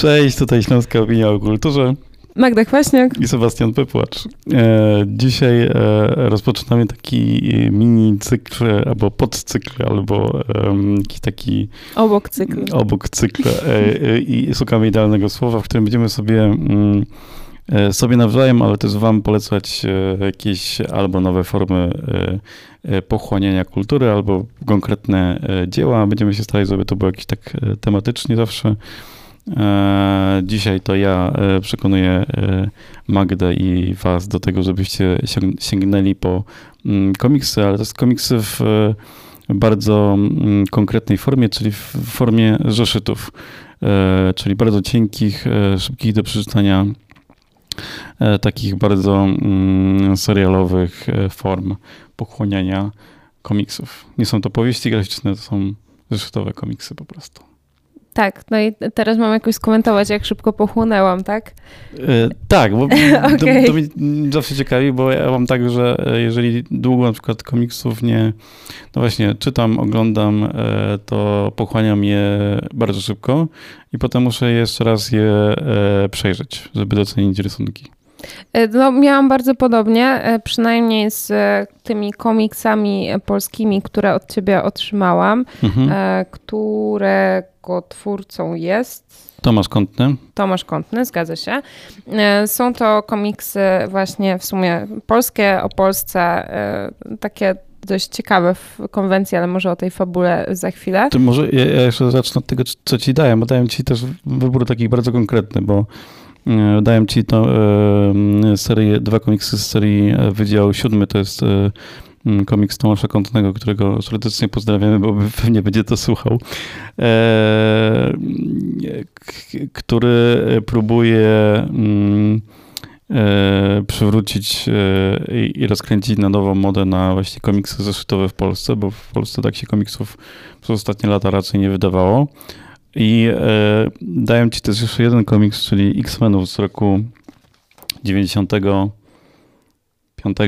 Cześć, tutaj Śląska Opinia o Kulturze. Magda Kwaśniak. I Sebastian Pypłacz. E, dzisiaj e, rozpoczynamy taki mini cykl, albo podcykl, albo e, taki... Obok cyklu. Obok cyklu. E, e, I szukamy idealnego słowa, w którym będziemy sobie... Mm, e, sobie nawzajem, ale też wam polecać jakieś albo nowe formy pochłaniania kultury, albo konkretne dzieła. Będziemy się starać, żeby to było jakieś tak tematycznie zawsze. E, dzisiaj to ja e, przekonuję e, Magdę i Was do tego, żebyście sięgnęli po mm, komiksy, ale to jest komiksy w bardzo mm, konkretnej formie, czyli w formie zeszytów, czyli bardzo cienkich, szybkich do przeczytania, takich bardzo mm, serialowych form pochłaniania komiksów. Nie są to powieści graficzne, to są zeszytowe komiksy po prostu. Tak, no i teraz mam jakoś skomentować, jak szybko pochłonęłam, tak? E, tak, bo okay. to, to mnie zawsze ciekawi, bo ja mam tak, że e, jeżeli długo na przykład komiksów nie, no właśnie, czytam, oglądam, e, to pochłaniam je bardzo szybko i potem muszę jeszcze raz je przejrzeć, żeby docenić rysunki. No, miałam bardzo podobnie, przynajmniej z tymi komiksami polskimi, które od ciebie otrzymałam, mhm. które jego twórcą jest. Tomasz Kątny. Tomasz Kątny, zgadza się. E, są to komiksy właśnie w sumie polskie, o Polsce, e, takie dość ciekawe w konwencji, ale może o tej fabule za chwilę. To może ja, ja jeszcze zacznę od tego, co ci dają, bo dają ci też wybór taki bardzo konkretny, bo e, dają ci to serię, dwa komiksy z serii Wydział Siódmy, to jest komiks Tomasza Kątnego, którego serdecznie pozdrawiamy, bo pewnie będzie to słuchał, e, który próbuje mm, e, przywrócić e, i rozkręcić na nową modę na właśnie komiksy zeszytowe w Polsce, bo w Polsce tak się komiksów przez ostatnie lata raczej nie wydawało. I dają ci też jeszcze jeden komiks, czyli X-Menów z roku 95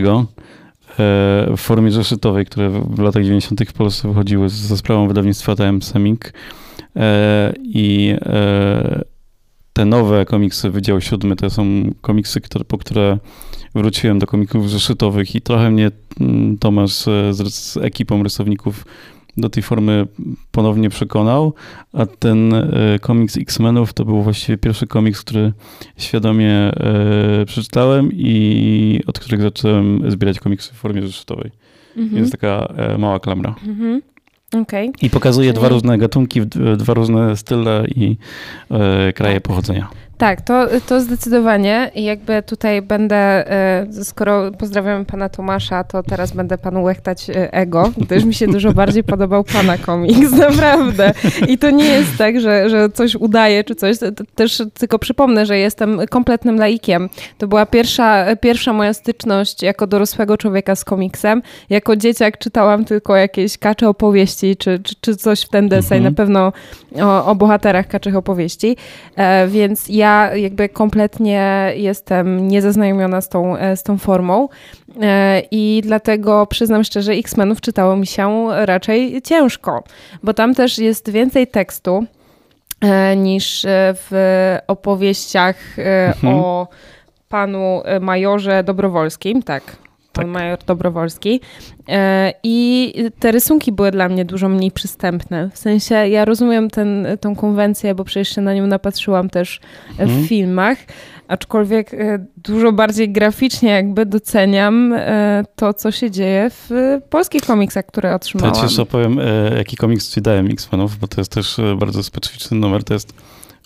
w formie zeszytowej, które w latach 90. w Polsce wychodziły za sprawą wydawnictwa TM Semik. E, I e, te nowe komiksy, Wydział Siódmy, to są komiksy, które, po które wróciłem do komików zeszytowych i trochę mnie mm, Tomasz z, z ekipą rysowników do tej formy ponownie przekonał, a ten e, komiks X-Menów to był właściwie pierwszy komiks, który świadomie e, przeczytałem i od których zacząłem zbierać komiksy w formie zeszytowej. Mhm. Jest taka e, mała klamra. Mhm. Okay. I pokazuje dwa różne gatunki, dwa różne style i kraje tak. pochodzenia. Tak, to, to zdecydowanie. I jakby tutaj będę, e, skoro pozdrawiam pana Tomasza, to teraz będę panu łechtać e, ego, gdyż mi się dużo bardziej podobał pana komiks, naprawdę. I to nie jest tak, że, że coś udaje czy coś. Też tylko przypomnę, że jestem kompletnym laikiem. To była pierwsza, pierwsza moja styczność jako dorosłego człowieka z komiksem. Jako dzieciak czytałam tylko jakieś kacze opowieści czy, czy, czy coś w ten deseń, mhm. na pewno o, o bohaterach kaczych opowieści. E, więc ja jakby kompletnie jestem niezaznajomiona z tą, e, z tą formą e, i dlatego przyznam szczerze, X-Menów czytało mi się raczej ciężko, bo tam też jest więcej tekstu e, niż w opowieściach mhm. o panu majorze Dobrowolskim, tak tak. major Dobrowolski. E, I te rysunki były dla mnie dużo mniej przystępne. W sensie ja rozumiem ten, tą konwencję, bo przecież się na nią napatrzyłam też w mhm. filmach, aczkolwiek e, dużo bardziej graficznie jakby doceniam e, to, co się dzieje w polskich komiksach, które otrzymałam. Ja ci jeszcze opowiem, jaki komiks ci dałem X-Menów, bo to jest też bardzo specyficzny numer. To jest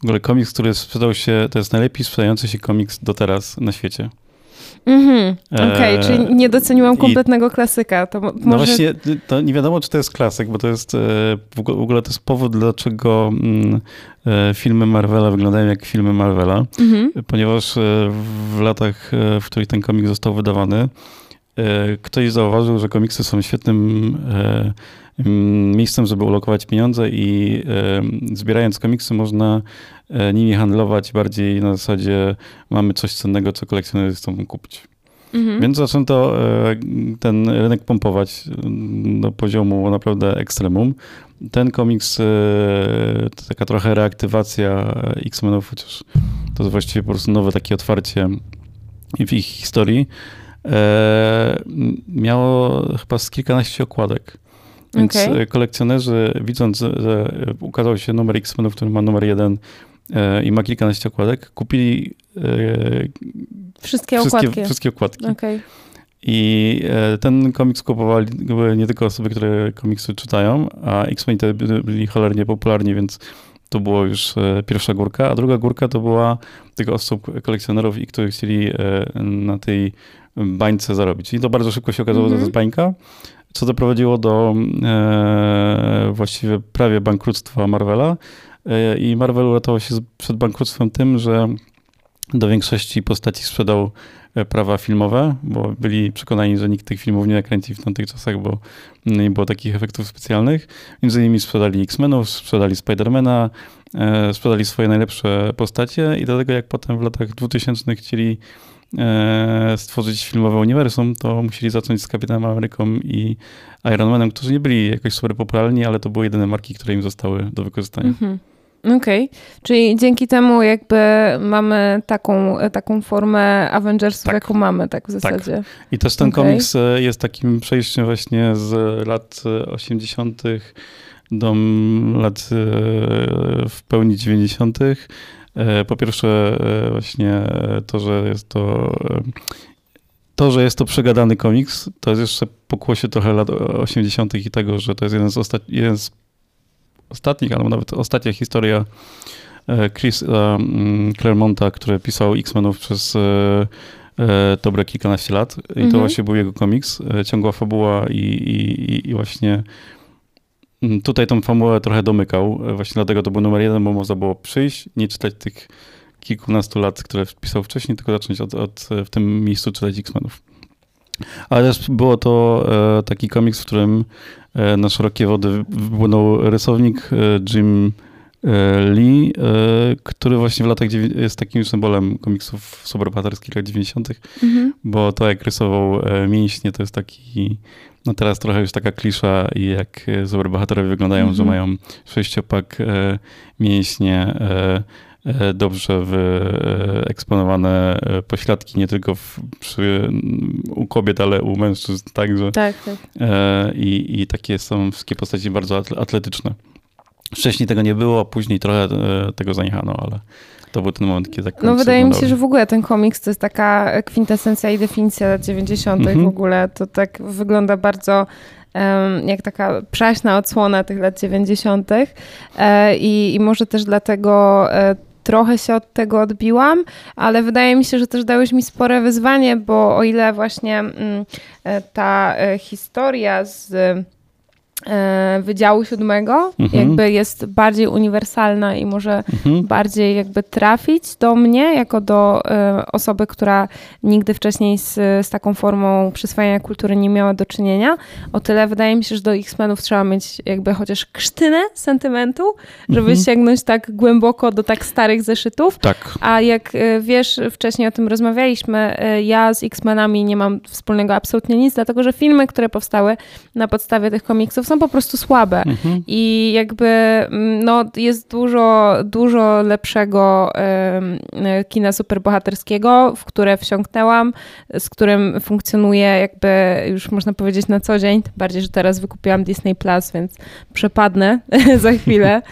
w ogóle komiks, który sprzedał się, to jest najlepiej sprzedający się komiks do teraz na świecie. Mhm, okej, okay, czyli nie doceniłam kompletnego I, klasyka. To no może... No właśnie, to nie wiadomo, czy to jest klasyk, bo to jest e, w ogóle to jest powód, dlaczego mm, e, filmy Marvela wyglądają jak filmy Marvela, mhm. ponieważ e, w latach, w których ten komik został wydawany, ktoś zauważył, że komiksy są świetnym miejscem, żeby ulokować pieniądze i zbierając komiksy można nimi handlować bardziej na zasadzie mamy coś cennego, co kolekcjonerzy chcą kupić. Mhm. Więc zaczęto e, ten rynek pompować do poziomu naprawdę ekstremum. Ten komiks to taka trochę reaktywacja X-Menów, chociaż to jest właściwie po prostu nowe takie otwarcie w ich historii. Miało chyba z kilkanaście okładek. Więc okay. kolekcjonerzy, widząc, że ukazał się numer X-Menów, który ma numer jeden e, i ma kilkanaście okładek, kupili e, wszystkie, okładki. Wszystkie okładki. Okay. I e, ten komiks kupowali nie tylko osoby, które komiksy czytają, a X-Men byli cholernie popularni, więc to była już pierwsza górka, a druga górka to była tych osób, kolekcjonerów, i którzy chcieli na tej bańce zarobić. I to bardzo szybko się okazało, mm -hmm. że to jest bańka co doprowadziło do e, właściwie prawie bankructwa Marvela. E, I Marvel uratował się przed bankructwem tym, że do większości postaci sprzedał e, prawa filmowe, bo byli przekonani, że nikt tych filmów nie nakręci w tamtych czasach, bo nie było takich efektów specjalnych. Między innymi sprzedali X-Menów, sprzedali Spidermana, e, sprzedali swoje najlepsze postacie i dlatego jak potem w latach 2000 chcieli stworzyć filmowe uniwersum, to musieli zacząć z Kapitanem Ameryką i Iron Manem, którzy nie byli jakoś super popularni, ale to były jedyne marki, które im zostały do wykorzystania. Mhm. Okej, okay. czyli dzięki temu jakby mamy taką, taką formę Avengersów, tak. jaką mamy, tak w tak. zasadzie. Tak. I też ten okay. komiks e, jest takim przejściem właśnie z lat 80. do lat e, w pełni 90. E, po pierwsze, e, właśnie to, że jest to. E, to, że jest to przegadany komiks, to jest jeszcze pokłosie trochę lat 80. i tego, że to jest jeden z, ostat... jeden z ostatnich, albo nawet ostatnia historia Chris mm, Claremonta, który pisał X-Menów przez dobre kilkanaście lat. I mhm. to właśnie był jego komiks, ciągła fabuła i, i, i właśnie tutaj tą formułę trochę domykał. E, właśnie dlatego to był numer jeden, bo można było przyjść, nie czytać tych kilkunastu lat, które wpisał wcześniej, tylko zacząć od, od w tym miejscu czytać X-Menów. Ale też było to e, taki komiks, w którym e, na szerokie wody wypłynął rysownik e, Jim e, Lee, e, który właśnie w latach jest takim symbolem komiksów superbohaterskich lat 90., mhm. bo to jak rysował mięśnie, to jest taki no teraz trochę już taka klisza i jak superbohaterowie wyglądają, -hmm. że mhm. mają sześciopak e, mięśnie, e, e, dobrze wyeksponowane e, pośladki, nie tylko w, przy, u kobiet, ale u mężczyzn także. Tak, tak. E, I, I takie są wszystkie postaci bardzo atletyczne. Wcześniej tego nie było, później trochę e, tego zaniechano, ale to był ten moment, kiedy tak No wydaje mi się, że w ogóle ten komiks to jest taka kwintesencja i definicja lat 90. Mm -hmm. w ogóle. To tak wygląda bardzo jak taka przaśna odsłona tych lat 90. E, i, i może też dlatego e, trochę się od tego odbiłam, ale wydaje mi się, że też dałeś mi spore wyzwanie, bo o ile właśnie mm, ta historia z Wydziału Siódmego, mhm. jakby jest bardziej uniwersalna i może mhm. bardziej jakby trafić do mnie, jako do e, osoby, która nigdy wcześniej z, z taką formą przyswajania kultury nie miała do czynienia. O tyle wydaje mi się, że do X-Menów trzeba mieć jakby chociaż krztynę sentymentu, żeby mhm. sięgnąć tak głęboko do tak starych zeszytów. Tak. A jak e, wiesz, wcześniej o tym rozmawialiśmy, ja z X-Menami nie mam wspólnego absolutnie nic, dlatego że filmy, które powstały na podstawie tych komiksów są po prostu słabe. Mhm. I jakby mm, no, jest dużo, dużo lepszego y, kina superbohaterskiego, w które wsiąknęłam, z którym funkcjonuje jakby już można powiedzieć na co dzień, tym bardziej, że teraz wykupiłam Disney Plus, więc przepadnę za chwilę.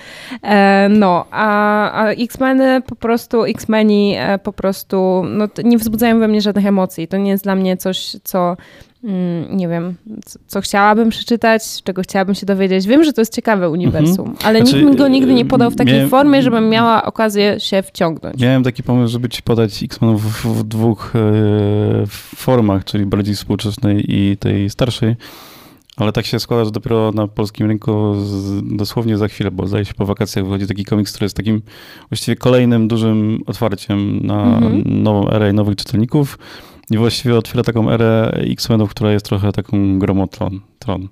E, no, a, a X-Meny po prostu, X-Meni e, po prostu no, nie wzbudzają we mnie żadnych emocji. To nie jest dla mnie coś, co nie wiem, co chciałabym przeczytać, czego chciałabym się dowiedzieć. Wiem, że to jest ciekawe uniwersum, mhm. ale znaczy, nikt mi go nigdy nie podał w takiej miałem, formie, żebym miała okazję się wciągnąć. Miałem taki pomysł, żeby ci podać X-Menów w, w, dwóch e, formach, czyli bardziej współczesnej i tej starszej. Ale tak się składa, że dopiero na polskim rynku z, dosłownie za chwilę, bo zdaje się po wakacjach wychodzi taki komiks, który jest takim właściwie kolejnym dużym otwarciem na mhm. nową erę nowych czytelników. I właściwie otwiera taką erę X-Menów, która jest trochę taką gromotron. Tron.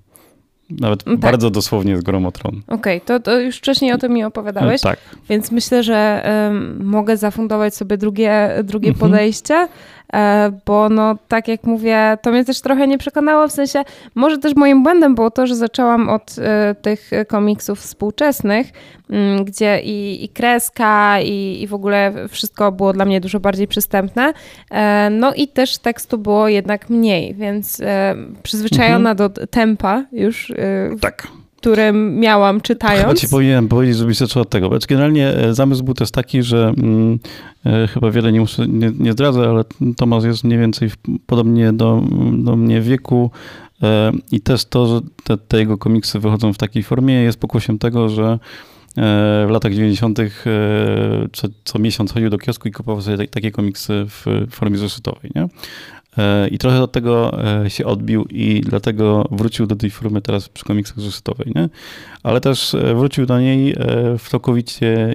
Nawet tak. bardzo dosłownie jest gromotron. Okej, okay, to, to, już wcześniej o tym mi opowiadałeś. Tak. Więc myślę, że um, mogę zafundować sobie drugie, drugie mhm. podejście. E, bo no tak jak mówię, to mnie też trochę nie przekonało, w sensie może też moim błędem było to, że zaczęłam od e, tych komiksów współczesnych, mm, gdzie i, i kreska i, i w ogóle wszystko było dla mnie dużo bardziej przystępne, no i też tekstu było jednak mniej, więc przyzwyczajona mhm. do tempa już. Tak które miałam czytając. Chyba ci powinienem powiedzieć, żebyś zaczął od tego. Bo generalnie e, zamysł był też taki, że mm, e, chyba wiele nie, muszę, nie, nie zdradzę, ale Tomasz jest mniej więcej w, podobnie do, do mnie wieku e, i też to, że te, te, jego komiksy wychodzą w takiej formie jest pokłosiem tego, że w latach 90. E, co, co, miesiąc chodził do kiosku i kupował sobie takie komiksy w formie zeszytowej. Nie? E, I trochę od tego e, się odbił i dlatego wrócił do tej formy teraz przy komiksach zeszytowej, nie? Ale też e, wrócił do niej w całkowicie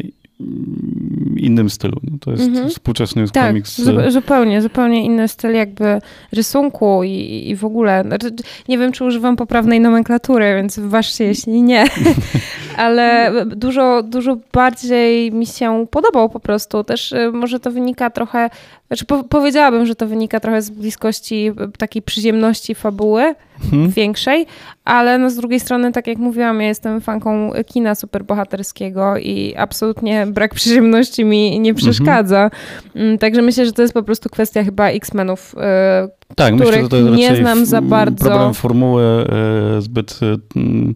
innym stylu. No, to jest mhm. współczesny już tak, komiks. zupełnie, zupełnie inny styl jakby rysunku i, i w ogóle. Znaczy, nie wiem, czy używam poprawnej nomenklatury, więc ważcie, jeśli nie. Ale dużo, dużo bardziej mi się podobał po prostu. Też y, może to wynika trochę, znaczy po, powiedziałabym, że to wynika trochę z bliskości takiej przyziemności fabuły, hmm. większej, ale no z drugiej strony, tak jak mówiłam, ja jestem fanką kina superbohaterskiego i absolutnie brak przyziemności mi nie mhm. przeszkadza. Hmm. Także myślę, że to jest po prostu kwestia chyba X-Menów, yy, tak, których myślę, że to jest nie znam za bardzo. Problem formuły yy, zbyt yy,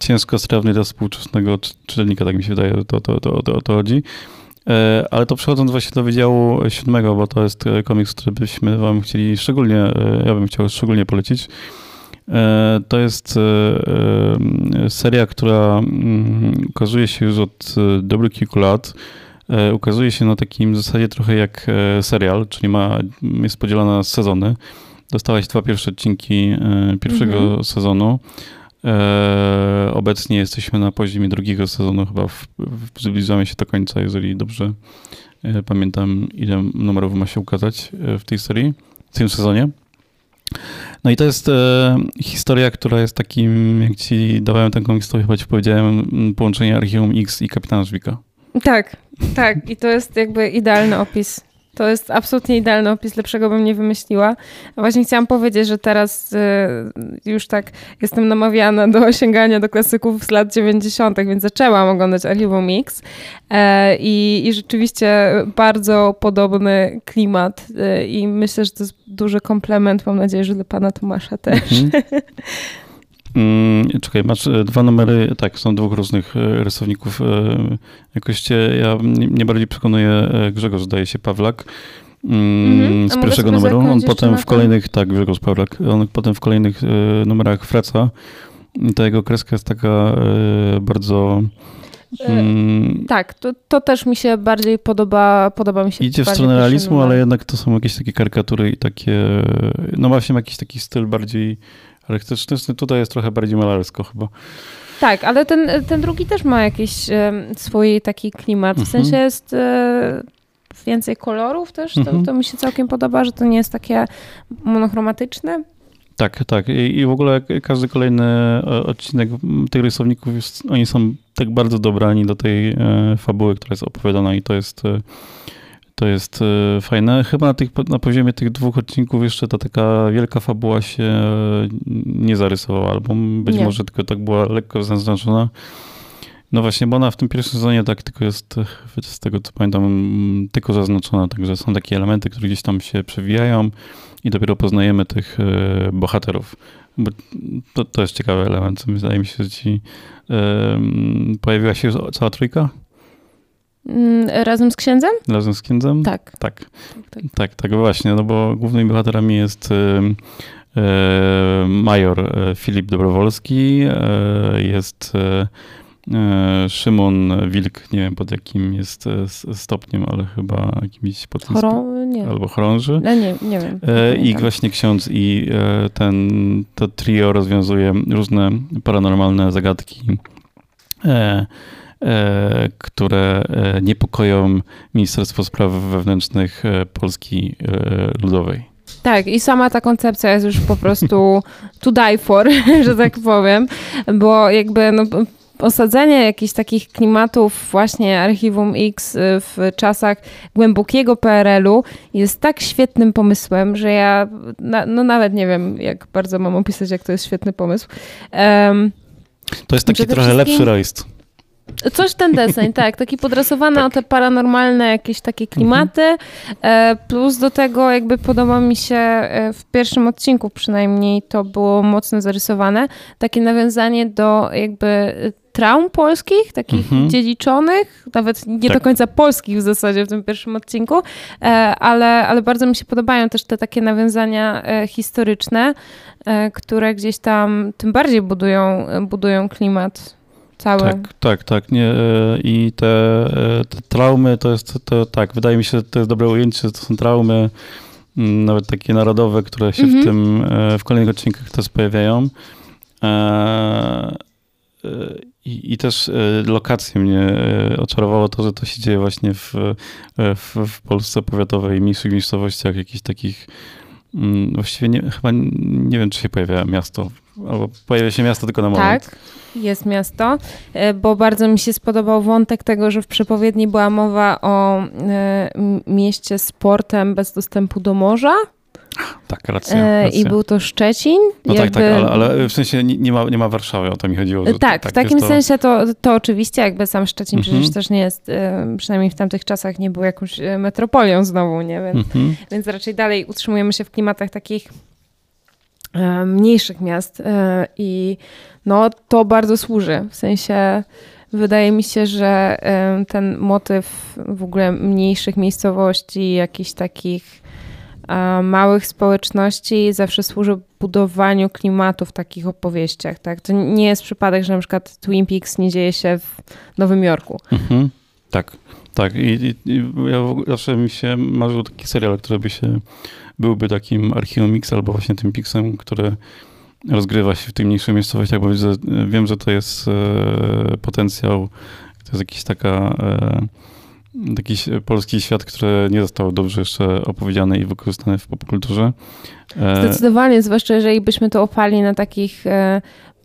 ciężko strawny dla współczesnego czytelnika, tak mi się wydaje, to, to, to, to, o to chodzi. E, ale to przechodząc właśnie do Wydziału Siódmego, bo to jest e, komiks, który byśmy wam chcieli szczególnie, e, ja bym chciał szczególnie polecić. To jest seria, która mm, ukazuje się już od dobrych kilku lat. Ukazuje się na takim zasadzie trochę jak serial, czyli ma, jest podzielona na sezony. Dostałaś dwa pierwsze odcinki pierwszego mhm. sezonu. E, obecnie jesteśmy na poziomie drugiego sezonu, chyba w, w, zbliżamy się do końca, jeżeli dobrze e, pamiętam, ile numerów ma się ukazać e, w tej serii, w tym sezonie. No i to jest e, historia, która jest takim, jak ci dawałem komiks, to chyba ci powiedziałem, połączenie Archium X i Kapitana Żwika. Tak, tak. I to jest jakby idealny opis to jest absolutnie idealny opis, lepszego bym nie wymyśliła. Właśnie chciałam powiedzieć, że teraz y, już tak jestem namawiana do sięgania do klasyków z lat 90., więc zaczęłam oglądać Archiwum Mix e, i, i rzeczywiście bardzo podobny klimat e, i myślę, że to jest duży komplement. Mam nadzieję, że dla pana Tomasza też. Mhm. Mm, czekaj, masz e, dwa numery, tak, są dwóch różnych e, rysowników. E, jakoś cię, ja nie bardziej przekonuję Grzegorz, zdaje się, Pawlak. Mm, z pierwszego numeru. On potem w kolejnych, tak, Grzegorz Pawlak, on potem w kolejnych numerach wraca. Ta jego kreska jest taka bardzo... Mm, tak, to, to też mi się bardziej podoba, podoba mi się. Idzie w stronę realizmu, ale jednak to są jakieś takie karykatury i takie, no właśnie jakiś taki styl bardziej Architektoniczny tutaj jest trochę bardziej malarsko chyba. Tak, ale ten, ten drugi też ma jakiś swój taki klimat. W mhm. sensie jest e, więcej kolorów też. Mhm. To, to mi się całkiem podoba, że to nie jest takie monochromatyczne. Tak, tak. I, I, w ogóle każdy kolejny e, odcinek tych rysowników, jest, oni są tak bardzo dobrani do tej e, fabuły, która jest opowiadana i to jest to jest e, fajne. Chyba na, tych, na poziomie tych dwóch odcinków jeszcze ta taka wielka fabuła się e, nie zarysowała, albo być nie. może tylko tak była lekko zaznaczona. No właśnie, bo ona w tym pierwszym sezonie tak tylko jest, e, z tego co pamiętam, tylko zaznaczona, także są takie elementy, które gdzieś tam się przewijają i dopiero poznajemy tych bohaterów. Bo to, to jest ciekawy element. Wydaje mi się, że ci pojawiła się cała trójka? Mm, razem z księdzem? Razem z księdzem? Tak. Tak, tak, tak, tak, tak właśnie, no bo głównymi bohaterami jest e, major e, Filip Dobrowolski, jest Szymon Wilk, nie wiem pod jakim jest stopniem, ale chyba jakimś pod Chorą, nie. albo chorąży. No, nie, nie wiem. I właśnie ksiądz i ten, to trio rozwiązuje różne paranormalne zagadki które e, niepokoją Ministerstwo Spraw Wewnętrznych e, Polski Ludowej. Tak, i sama ta koncepcja jest już po prostu to die for, że tak powiem, bo jakby no, osadzenie jakichś takich klimatów właśnie Archiwum X w czasach głębokiego PRL-u jest tak świetnym pomysłem, że ja na, no nawet nie wiem, jak bardzo mam opisać, jak to jest świetny pomysł. Um, to jest taki trochę lepszy rejestr. Coś ten deseń, tak. Taki podrasowany tak. o te paranormalne jakieś takie klimaty. Mhm. Plus do tego jakby podoba mi się e, w pierwszym odcinku przynajmniej to było mocno zarysowane. Takie nawiązanie do jakby traum polskich, takich mhm. dziedziczonych, nawet nie tak. do końca polskich w zasadzie w tym pierwszym odcinku, e, ale, ale bardzo mi się podobają też te takie nawiązania historyczne, które gdzieś tam tym bardziej budują, budują klimat cały. Tak, tak, tak. Nie, e, I te, e, te traumy to jest, to, tak, wydaje mi się, że to jest dobre ujęcie, to są traumy mm, nawet takie narodowe, które się w mhm. tym, e, w kolejnych odcinkach też pojawiają. I, I, też lokacje mnie oczarowało to, że to się dzieje właśnie w, w, w Polsce powiatowej, mniejszych miejscowościach, jakichś takich właściwie nie, chyba nie wiem, czy się pojawia miasto, albo pojawia się miasto tylko na moment. Tak jest miasto, e, bo bardzo mi się spodobał wątek tego, że w przepowiedni była mowa o e, mieście z portem bez dostępu do morza. Tak, racja, e, racja. I był to Szczecin. No jakby... tak, tak, ale, ale, w sensie nie ma, nie ma Warszawy, o to mi chodziło. tak, tak, w takim to... sensie to, to oczywiście, jakby sam Szczecin mhm. przecież też nie jest, przynajmniej w tamtych czasach nie był jakąś metropolią znowu, nie? Więc, mhm. więc raczej dalej utrzymujemy się w klimatach takich mniejszych miast i no to bardzo służy. W sensie wydaje mi się, że ten motyw w ogóle mniejszych miejscowości, jakichś takich małych społeczności zawsze służy budowaniu klimatu w takich opowieściach. Tak? To nie jest przypadek, że na przykład Twin Peaks nie dzieje się w Nowym Jorku. Mhm. Tak, tak. I, i, i ja zawsze mi się marzył taki serial, który by się byłby takim archiwum Mix albo właśnie tym Pixem, który rozgrywa się w tych mniejszych miejscowościach, bo wiem, że to jest e, potencjał, to jest jakiś taka e, taki polski świat, który nie został dobrze jeszcze opowiedziany i wykorzystany w popkulturze. E, Zdecydowanie, zwłaszcza jeżeli byśmy to opali na takich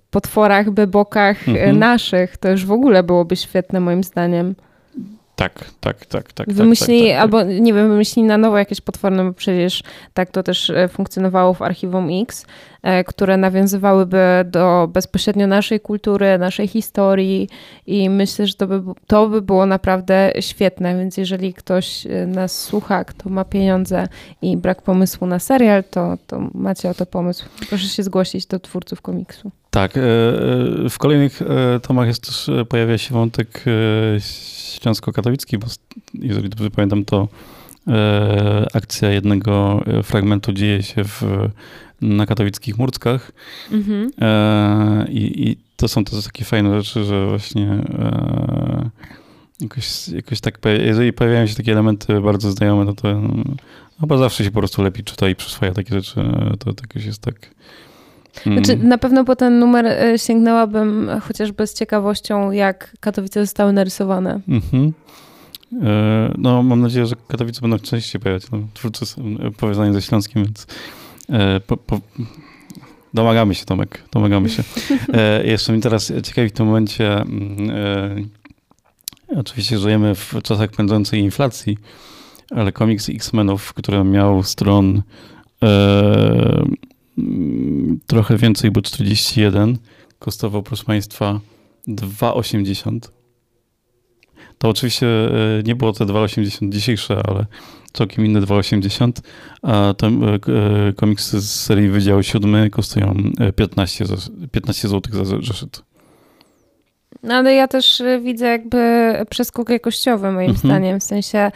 potworach, bebokach mhm. naszych, to już w ogóle byłoby świetne moim zdaniem. Tak, tak, tak, tak. Wymyślili, tak, tak, tak, albo nie wiem, wymyślili na nowo jakieś potworne, bo przecież tak to też e, funkcjonowało w Archiwum X, e, które nawiązywałyby do bezpośrednio naszej kultury, naszej historii i myślę, że to by, to by było naprawdę świetne, więc jeżeli ktoś e, nas słucha, kto ma pieniądze i brak pomysłu na serial, to, to macie o to pomysł. Proszę się zgłosić do twórców komiksu. Tak, w kolejnych tomach jest też, pojawia się wątek Śląsko-Katowicki, bo jeżeli dobrze pamiętam, to e, akcja jednego e, fragmentu dzieje się w, na katowickich Murckach. Mhm. E, i, I to są też takie fajne rzeczy, że właśnie e, jakoś, jakoś tak, jeżeli pojawiają się takie elementy bardzo znajome, no to no, chyba zawsze się po prostu lepiej czyta i przyswaja takie rzeczy. To, to jakoś jest tak... Znaczy, na pewno po ten numer e, sięgnęłabym chociażby z ciekawością, jak Katowice zostały narysowane. Mhm. E, no, mam nadzieję, że Katowice będą częściej pojawiać. No, twórcy są powiązani ze Śląskiem, więc e, po, po, domagamy się, Tomek, domagamy się. Jeszcze mi teraz ciekawi w tym momencie, mm, oczywiście żyjemy w czasach pędzącej inflacji, ale komiks X-Menów, który miał stron trochę więcej, bo 41 kosztował, proszę Państwa, 2,80. To oczywiście e, nie było te 2,80 dzisiejsze, ale całkiem inne 2,80, a ten e, e, komiksy z serii Wydział 7 kosztują 15, 15 zł za zeszyt. No ale ja też widzę jakby przeskok jakościowy moim mhm. zdaniem, w sensie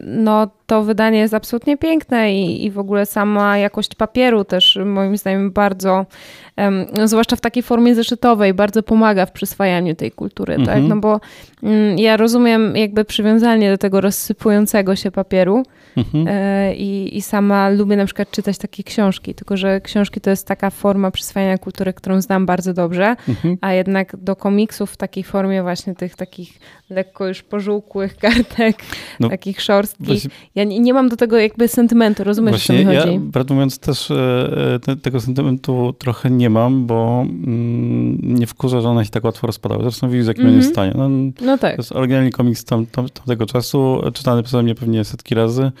no to wydanie jest absolutnie piękne i, i w ogóle sama jakość papieru też moim zdaniem bardzo, um, zwłaszcza w takiej formie zeszytowej, bardzo pomaga w przyswajaniu tej kultury, tak? mhm. tak? No bo um, ja rozumiem jakby przywiązanie do tego rozsypującego się papieru mhm. e, i, i sama lubię na przykład czytać takie książki, tylko że książki to jest taka forma przyswajania kultury, którą znam bardzo dobrze, mhm. a jednak do komiksów w takiej formie właśnie tych takich lekko już pożółkłych kartek, no, takich szorstkich, ja nie, nie mam do tego jakby sentymentu, rozumiesz, Właśnie, o co mi chodzi? Ja, prawdę mówiąc, też e, te, tego sentymentu trochę nie mam, bo mm, nie wkurza, że one się tak łatwo rozpadały. Zresztą widzisz, jakim mm -hmm. jest stanie. No, no tak. To jest oryginalny komiks tam, tam, tamtego czasu, czytany przeze mnie pewnie setki razy,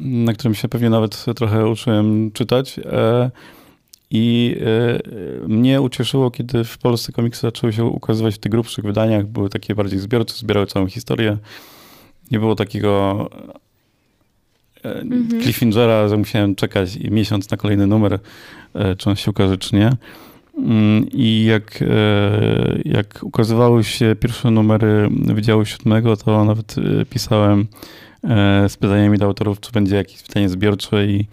na którym się pewnie nawet trochę uczyłem czytać. E, i mnie ucieszyło, kiedy w Polsce komiksy zaczęły się ukazywać w tych grubszych wydaniach, były takie bardziej zbiorcze, zbierały całą historię. Nie było takiego mm Cliffingera, że musiałem czekać miesiąc na kolejny numer, czy on się ukaże, czy nie. Mm, I jak, jak ukazywały się pierwsze numery Wydziału Siódmego, to nawet pisałem z pytaniami do autorów, czy będzie jakieś pytanie zbiorcze i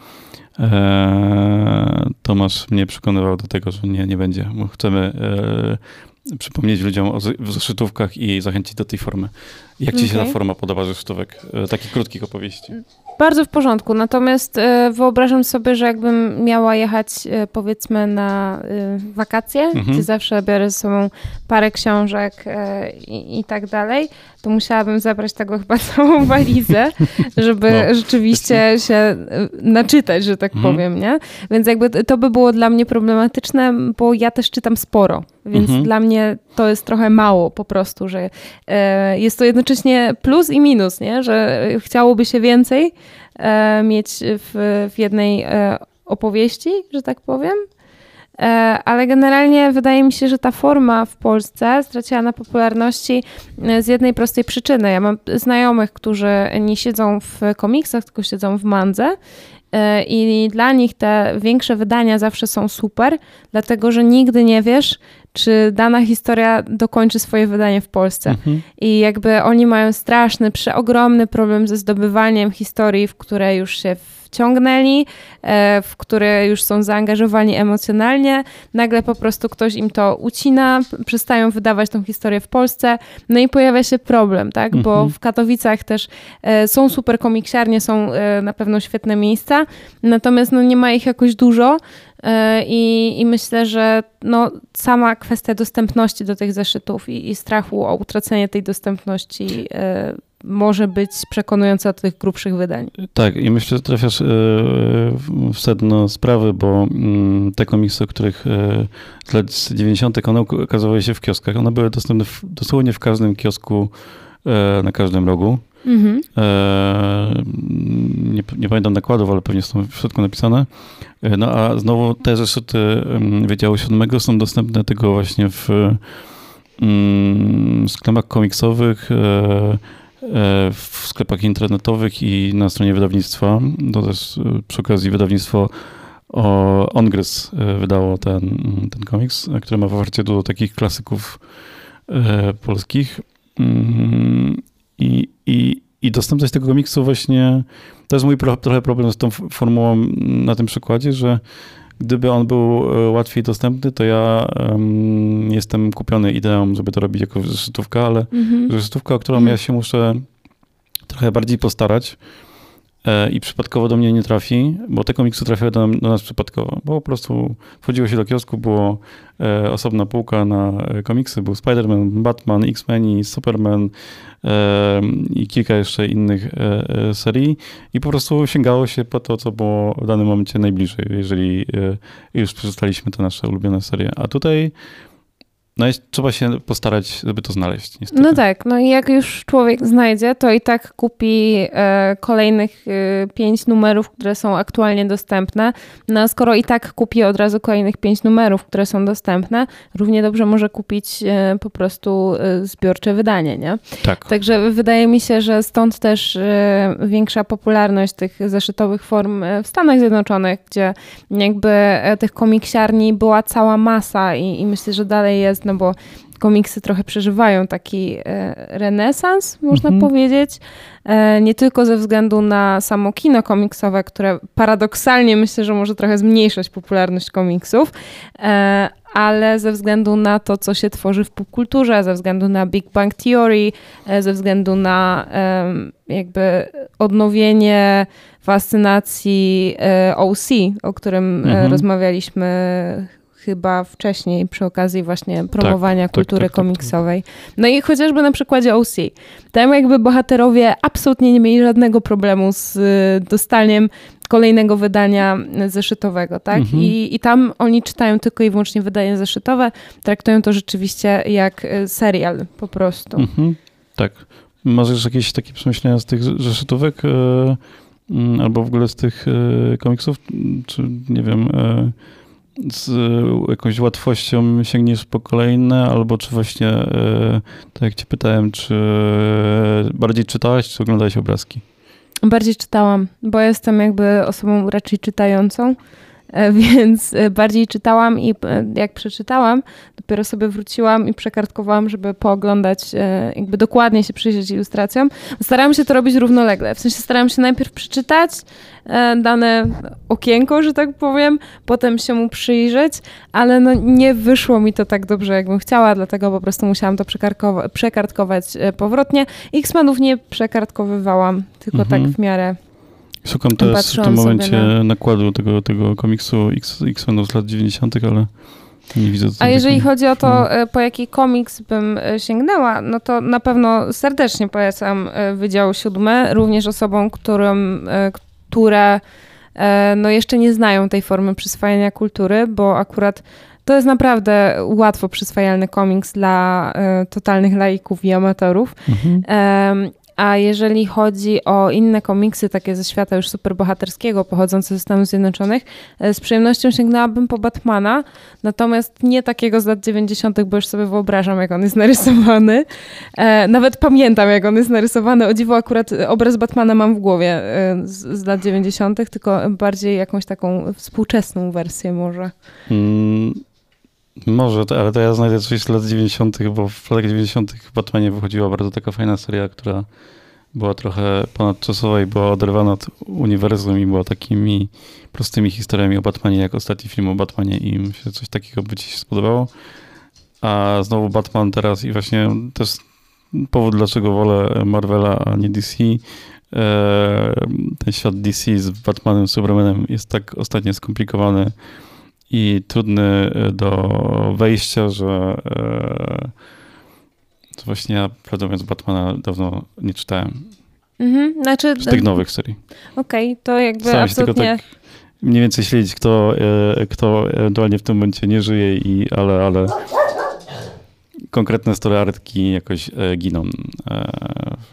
E, Tomasz mnie przekonywał do tego, że nie, nie będzie. Chcemy e, przypomnieć ludziom o zeszytówkach i zachęcić do tej formy. Jak ci okay. się ta forma podoba zeszytówek? E, takich krótkich opowieści. Bardzo w porządku, natomiast wyobrażam sobie, że jakbym miała jechać powiedzmy na wakacje, mhm. gdzie zawsze biorę ze sobą parę książek i, i tak dalej, to musiałabym zabrać tego chyba całą walizę, żeby no. rzeczywiście się e, naczytać, że tak mhm. powiem, nie? Więc jakby to by było dla mnie problematyczne, bo ja też czytam sporo, więc mhm. dla mnie to jest trochę mało po prostu, że e, jest to jednocześnie plus i minus, nie? Że chciałoby się więcej e, mieć w, w jednej opowieści, że tak powiem. E, ale generalnie wydaje mi się, że ta forma w Polsce straciła na popularności e, z jednej prostej przyczyny. Ja mam znajomych, którzy nie siedzą w komiksach, tylko siedzą w mandze. E, I dla nich te większe wydania zawsze są super, dlatego że nigdy nie wiesz, czy dana historia dokończy swoje wydanie w Polsce. Mhm. I jakby oni mają straszny, przeogromny problem ze zdobywaniem historii, w które już się wciągnęli, e, w które już są zaangażowani emocjonalnie, nagle po prostu ktoś im to ucina, przestają wydawać tą historię w Polsce, no i pojawia się problem, tak, bo mhm. w Katowicach też e, są super komiksiarnie, są e, na pewno świetne miejsca, natomiast no nie ma ich jakoś dużo, i, I, myślę, że no, sama kwestia dostępności do tych zeszytów i, i strachu o utracenie tej dostępności może być przekonująca do tych grubszych wydań. Tak, i myślę, że trafiasz e, w sedno sprawy, bo mm, te komiksy, o których e, z lat 90. one okazywały się w kioskach, one były dostępne w, dosłownie w każdym kiosku e, na każdym rogu. Mhm. Nie, nie, pamiętam nakładów, ale pewnie są w środku napisane. No a znowu te zeszyty Wydziału Siódmego są dostępne tylko właśnie w mm, sklepach komiksowych, E, w sklepach internetowych i na stronie wydawnictwa. To też e, przy okazji wydawnictwo o Ongres e, wydało ten, ten komiks, który ma w ofercie dużo takich klasyków polskich. Mm, I, i, I dostępność tego komiksu właśnie, to jest mój pro, trochę problem z tą formułą na tym przykładzie, że gdyby on był łatwiej dostępny, to ja um, jestem kupiony ideą, żeby to robić jako zeszytówka, ale mhm. zeszytówka, o którą mhm. ja się muszę trochę bardziej postarać e, i przypadkowo do mnie nie trafi, bo te komiksy trafiały do, do, nas przypadkowo, bo po prostu wchodziło się do kiosku, było e, osobna półka na e, komiksy, był Spider-Man, Batman, X-Men i Superman e, i kilka jeszcze innych e, e, serii i po prostu sięgało się po to, co było w danym momencie najbliżej, jeżeli już przeczytaliśmy te nasze ulubione serie. A tutaj no jest, trzeba się postarać, żeby to znaleźć. Niestety. No tak, no i jak już człowiek znajdzie, to i tak kupi e, kolejnych e, pięć numerów, które są aktualnie dostępne. No a skoro i tak kupi od razu kolejnych pięć numerów, które są dostępne, równie dobrze może kupić e, po prostu e, zbiorcze wydanie, nie? Tak. Także wydaje mi się, że stąd też e, większa popularność tych zeszytowych form e, w Stanach Zjednoczonych, gdzie jakby tych komiksiarni była cała masa i, i myślę, że dalej jest no bo komiksy trochę przeżywają taki e, renesans, można mhm. powiedzieć. E, nie tylko ze względu na samo kino komiksowe, które paradoksalnie myślę, że może trochę zmniejszać popularność komiksów, e, ale ze względu na to, co się tworzy w popkulturze, ze względu na Big Bang Theory, ze względu na jakby odnowienie fascynacji OC, o którym mhm. rozmawialiśmy chyba wcześniej przy okazji właśnie promowania tak, kultury tak, tak, komiksowej. No i chociażby na przykładzie OC. Tam jakby bohaterowie absolutnie nie mieli żadnego problemu z y, dostaniem kolejnego wydania zeszytowego, tak? Mhm. I, I tam oni czytają tylko i wyłącznie wydanie zeszytowe, traktują to rzeczywiście jak y, serial po prostu. Mhm. Tak. Masz jakieś takie przemyślenia z tych zeszytówek? E, mm, albo w ogóle z tych komiksów? Czy nie wiem, z jakąś łatwością sięgniesz po kolejne, albo czy właśnie, e, tak jak cię pytałem, czy bardziej czytałaś, czy oglądałeś obrazki? Bardziej czytałam, bo jestem jakby osobą raczej czytającą, więc e, bardziej czytałam i e, jak przeczytałam, dopiero sobie wróciłam i przekartkowałam, żeby pooglądać, jakby dokładnie się przyjrzeć ilustracjom. Starałam się to robić równolegle, w sensie starałam się najpierw przeczytać dane okienko, że tak powiem, potem się mu przyjrzeć, ale no nie wyszło mi to tak dobrze, jakbym chciała, dlatego po prostu musiałam to przekartkować powrotnie. X-Menów nie przekartkowywałam, tylko tak Mhm. w miarę Szukam teraz w tym momencie na- nakładu tego, tego komiksu X, X-Menów z lat 90., ale nie widzę. A jeżeli chodzi o to, e, po jaki komiks bym e, sięgnęła, no to na pewno serdecznie polecam e, Wydział Siódmy, również osobom, którym, które no jeszcze nie znają tej formy przyswajania kultury, bo akurat to jest naprawdę łatwo przyswajalny komiks dla totalnych laików i amatorów. Mhm. A jeżeli chodzi o inne komiksy, takie ze świata już superbohaterskiego, pochodzące ze Stanów Zjednoczonych, e, z przyjemnością sięgnęłabym po Batmana, natomiast nie takiego z lat 90., bo już sobie wyobrażam, jak on jest narysowany. E, Nawet pamiętam, jak on jest narysowany. O dziwo, akurat obraz Batmana mam w głowie e, z, z lat 90., tylko bardziej jakąś taką współczesną wersję może. Mm, może, ale to ja znajdę coś z lat 90., bo w latach 90. w Batmanie wychodziła bardzo taka fajna seria, która była trochę ponadczasowa i była oderwana od uniwersum i była takimi prostymi historiami o Batmanie, jak ostatni film o Batmanie i myślę, że coś takiego by ci się spodobało. A znowu Batman teraz i właśnie to jest powód, dlaczego wolę Marvela, a nie DC. E, Ten świat DC z Batmanem, Supermanem jest tak ostatnio skomplikowany i trudny e, do wejścia, że e, to właśnie ja, prawdę mówiąc, Batmana dawno nie czytałem. Mhm. Znaczy, Z tych nowych serii. okej, to jakby Staram się tylko absolutnie... tak mniej więcej śledzić, kto, e, kto ewentualnie w tym momencie nie żyje, i, ale, ale konkretne story artki jakoś e, giną e,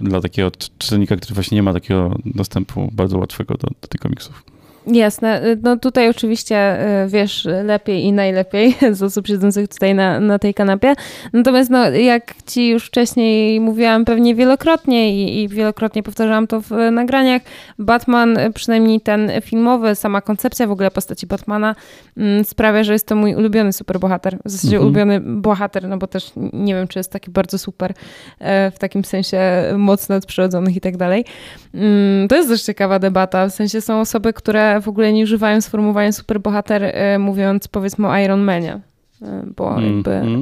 dla takiego czy- czytelnika, który właśnie nie ma takiego dostępu bardzo łatwego do, do tych komiksów. Jasne. No tutaj oczywiście y, wiesz lepiej i najlepiej z osób siedzących tutaj na, na tej kanapie. Natomiast no, jak ci już wcześniej mówiłam pewnie wielokrotnie i, i wielokrotnie powtarzałam to w y, nagraniach, Batman, y, przynajmniej ten filmowy, sama koncepcja w ogóle postaci Batmana mm, sprawia, że jest to mój ulubiony superbohater. W zasadzie Mhm. ulubiony bohater, no bo też nie wiem, czy jest taki bardzo super e, w takim sensie moc nadprzyrodzonych i tak dalej. Mm, To jest też ciekawa debata. W sensie są osoby, które w ogóle nie używają sformułowania superbohater, e, mówiąc powiedzmy o Iron Manie. E, Bo Mm, jakby mm.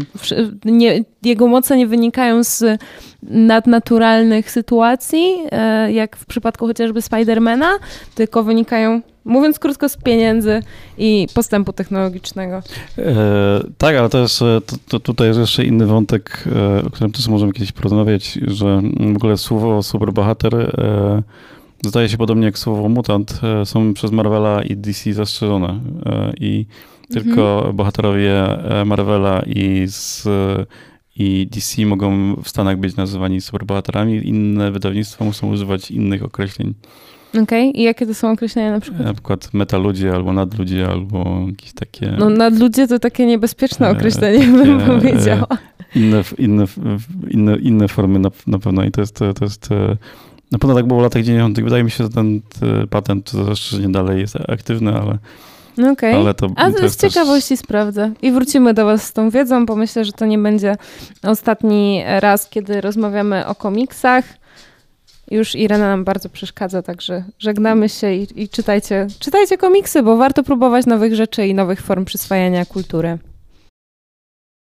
nie, jego moce nie wynikają z nadnaturalnych sytuacji, e, jak w przypadku chociażby Spidermana, tylko wynikają, mówiąc krótko, z pieniędzy i postępu technologicznego. E, tak, ale to jest, e, to, to tutaj jest jeszcze inny wątek, o którym też możemy kiedyś porozmawiać, że w ogóle słowo superbohater e, zdaje się podobnie jak słowo mutant, e, są przez Marvela i DC zastrzeżone e, i tylko bohaterowie e, Marvela i z i DC mogą w Stanach być nazywani superbohaterami, inne wydawnictwa muszą używać innych określeń, Okej, i jakie to są określenia na przykład? na przykład metaludzie albo nadludzie, albo jakieś takie... No nadludzie to takie niebezpieczne E, określenie, takie, bym e, powiedziała. inne, inne, inne, inne formy na, na pewno i to jest, to jest e, na pewno tak było w latach 90. Wydaje mi się, że ten e, patent, zastrzeżenie dalej jest aktywny, ale, No Okej. ale to, A to z jest też- ciekawości sprawdzę. I wrócimy do Was z tą wiedzą, bo myślę, że to nie będzie ostatni raz, kiedy rozmawiamy o komiksach. Już Irena nam bardzo przeszkadza, także żegnamy się i, i czytajcie, czytajcie komiksy, bo warto próbować nowych rzeczy i nowych form przyswajania kultury.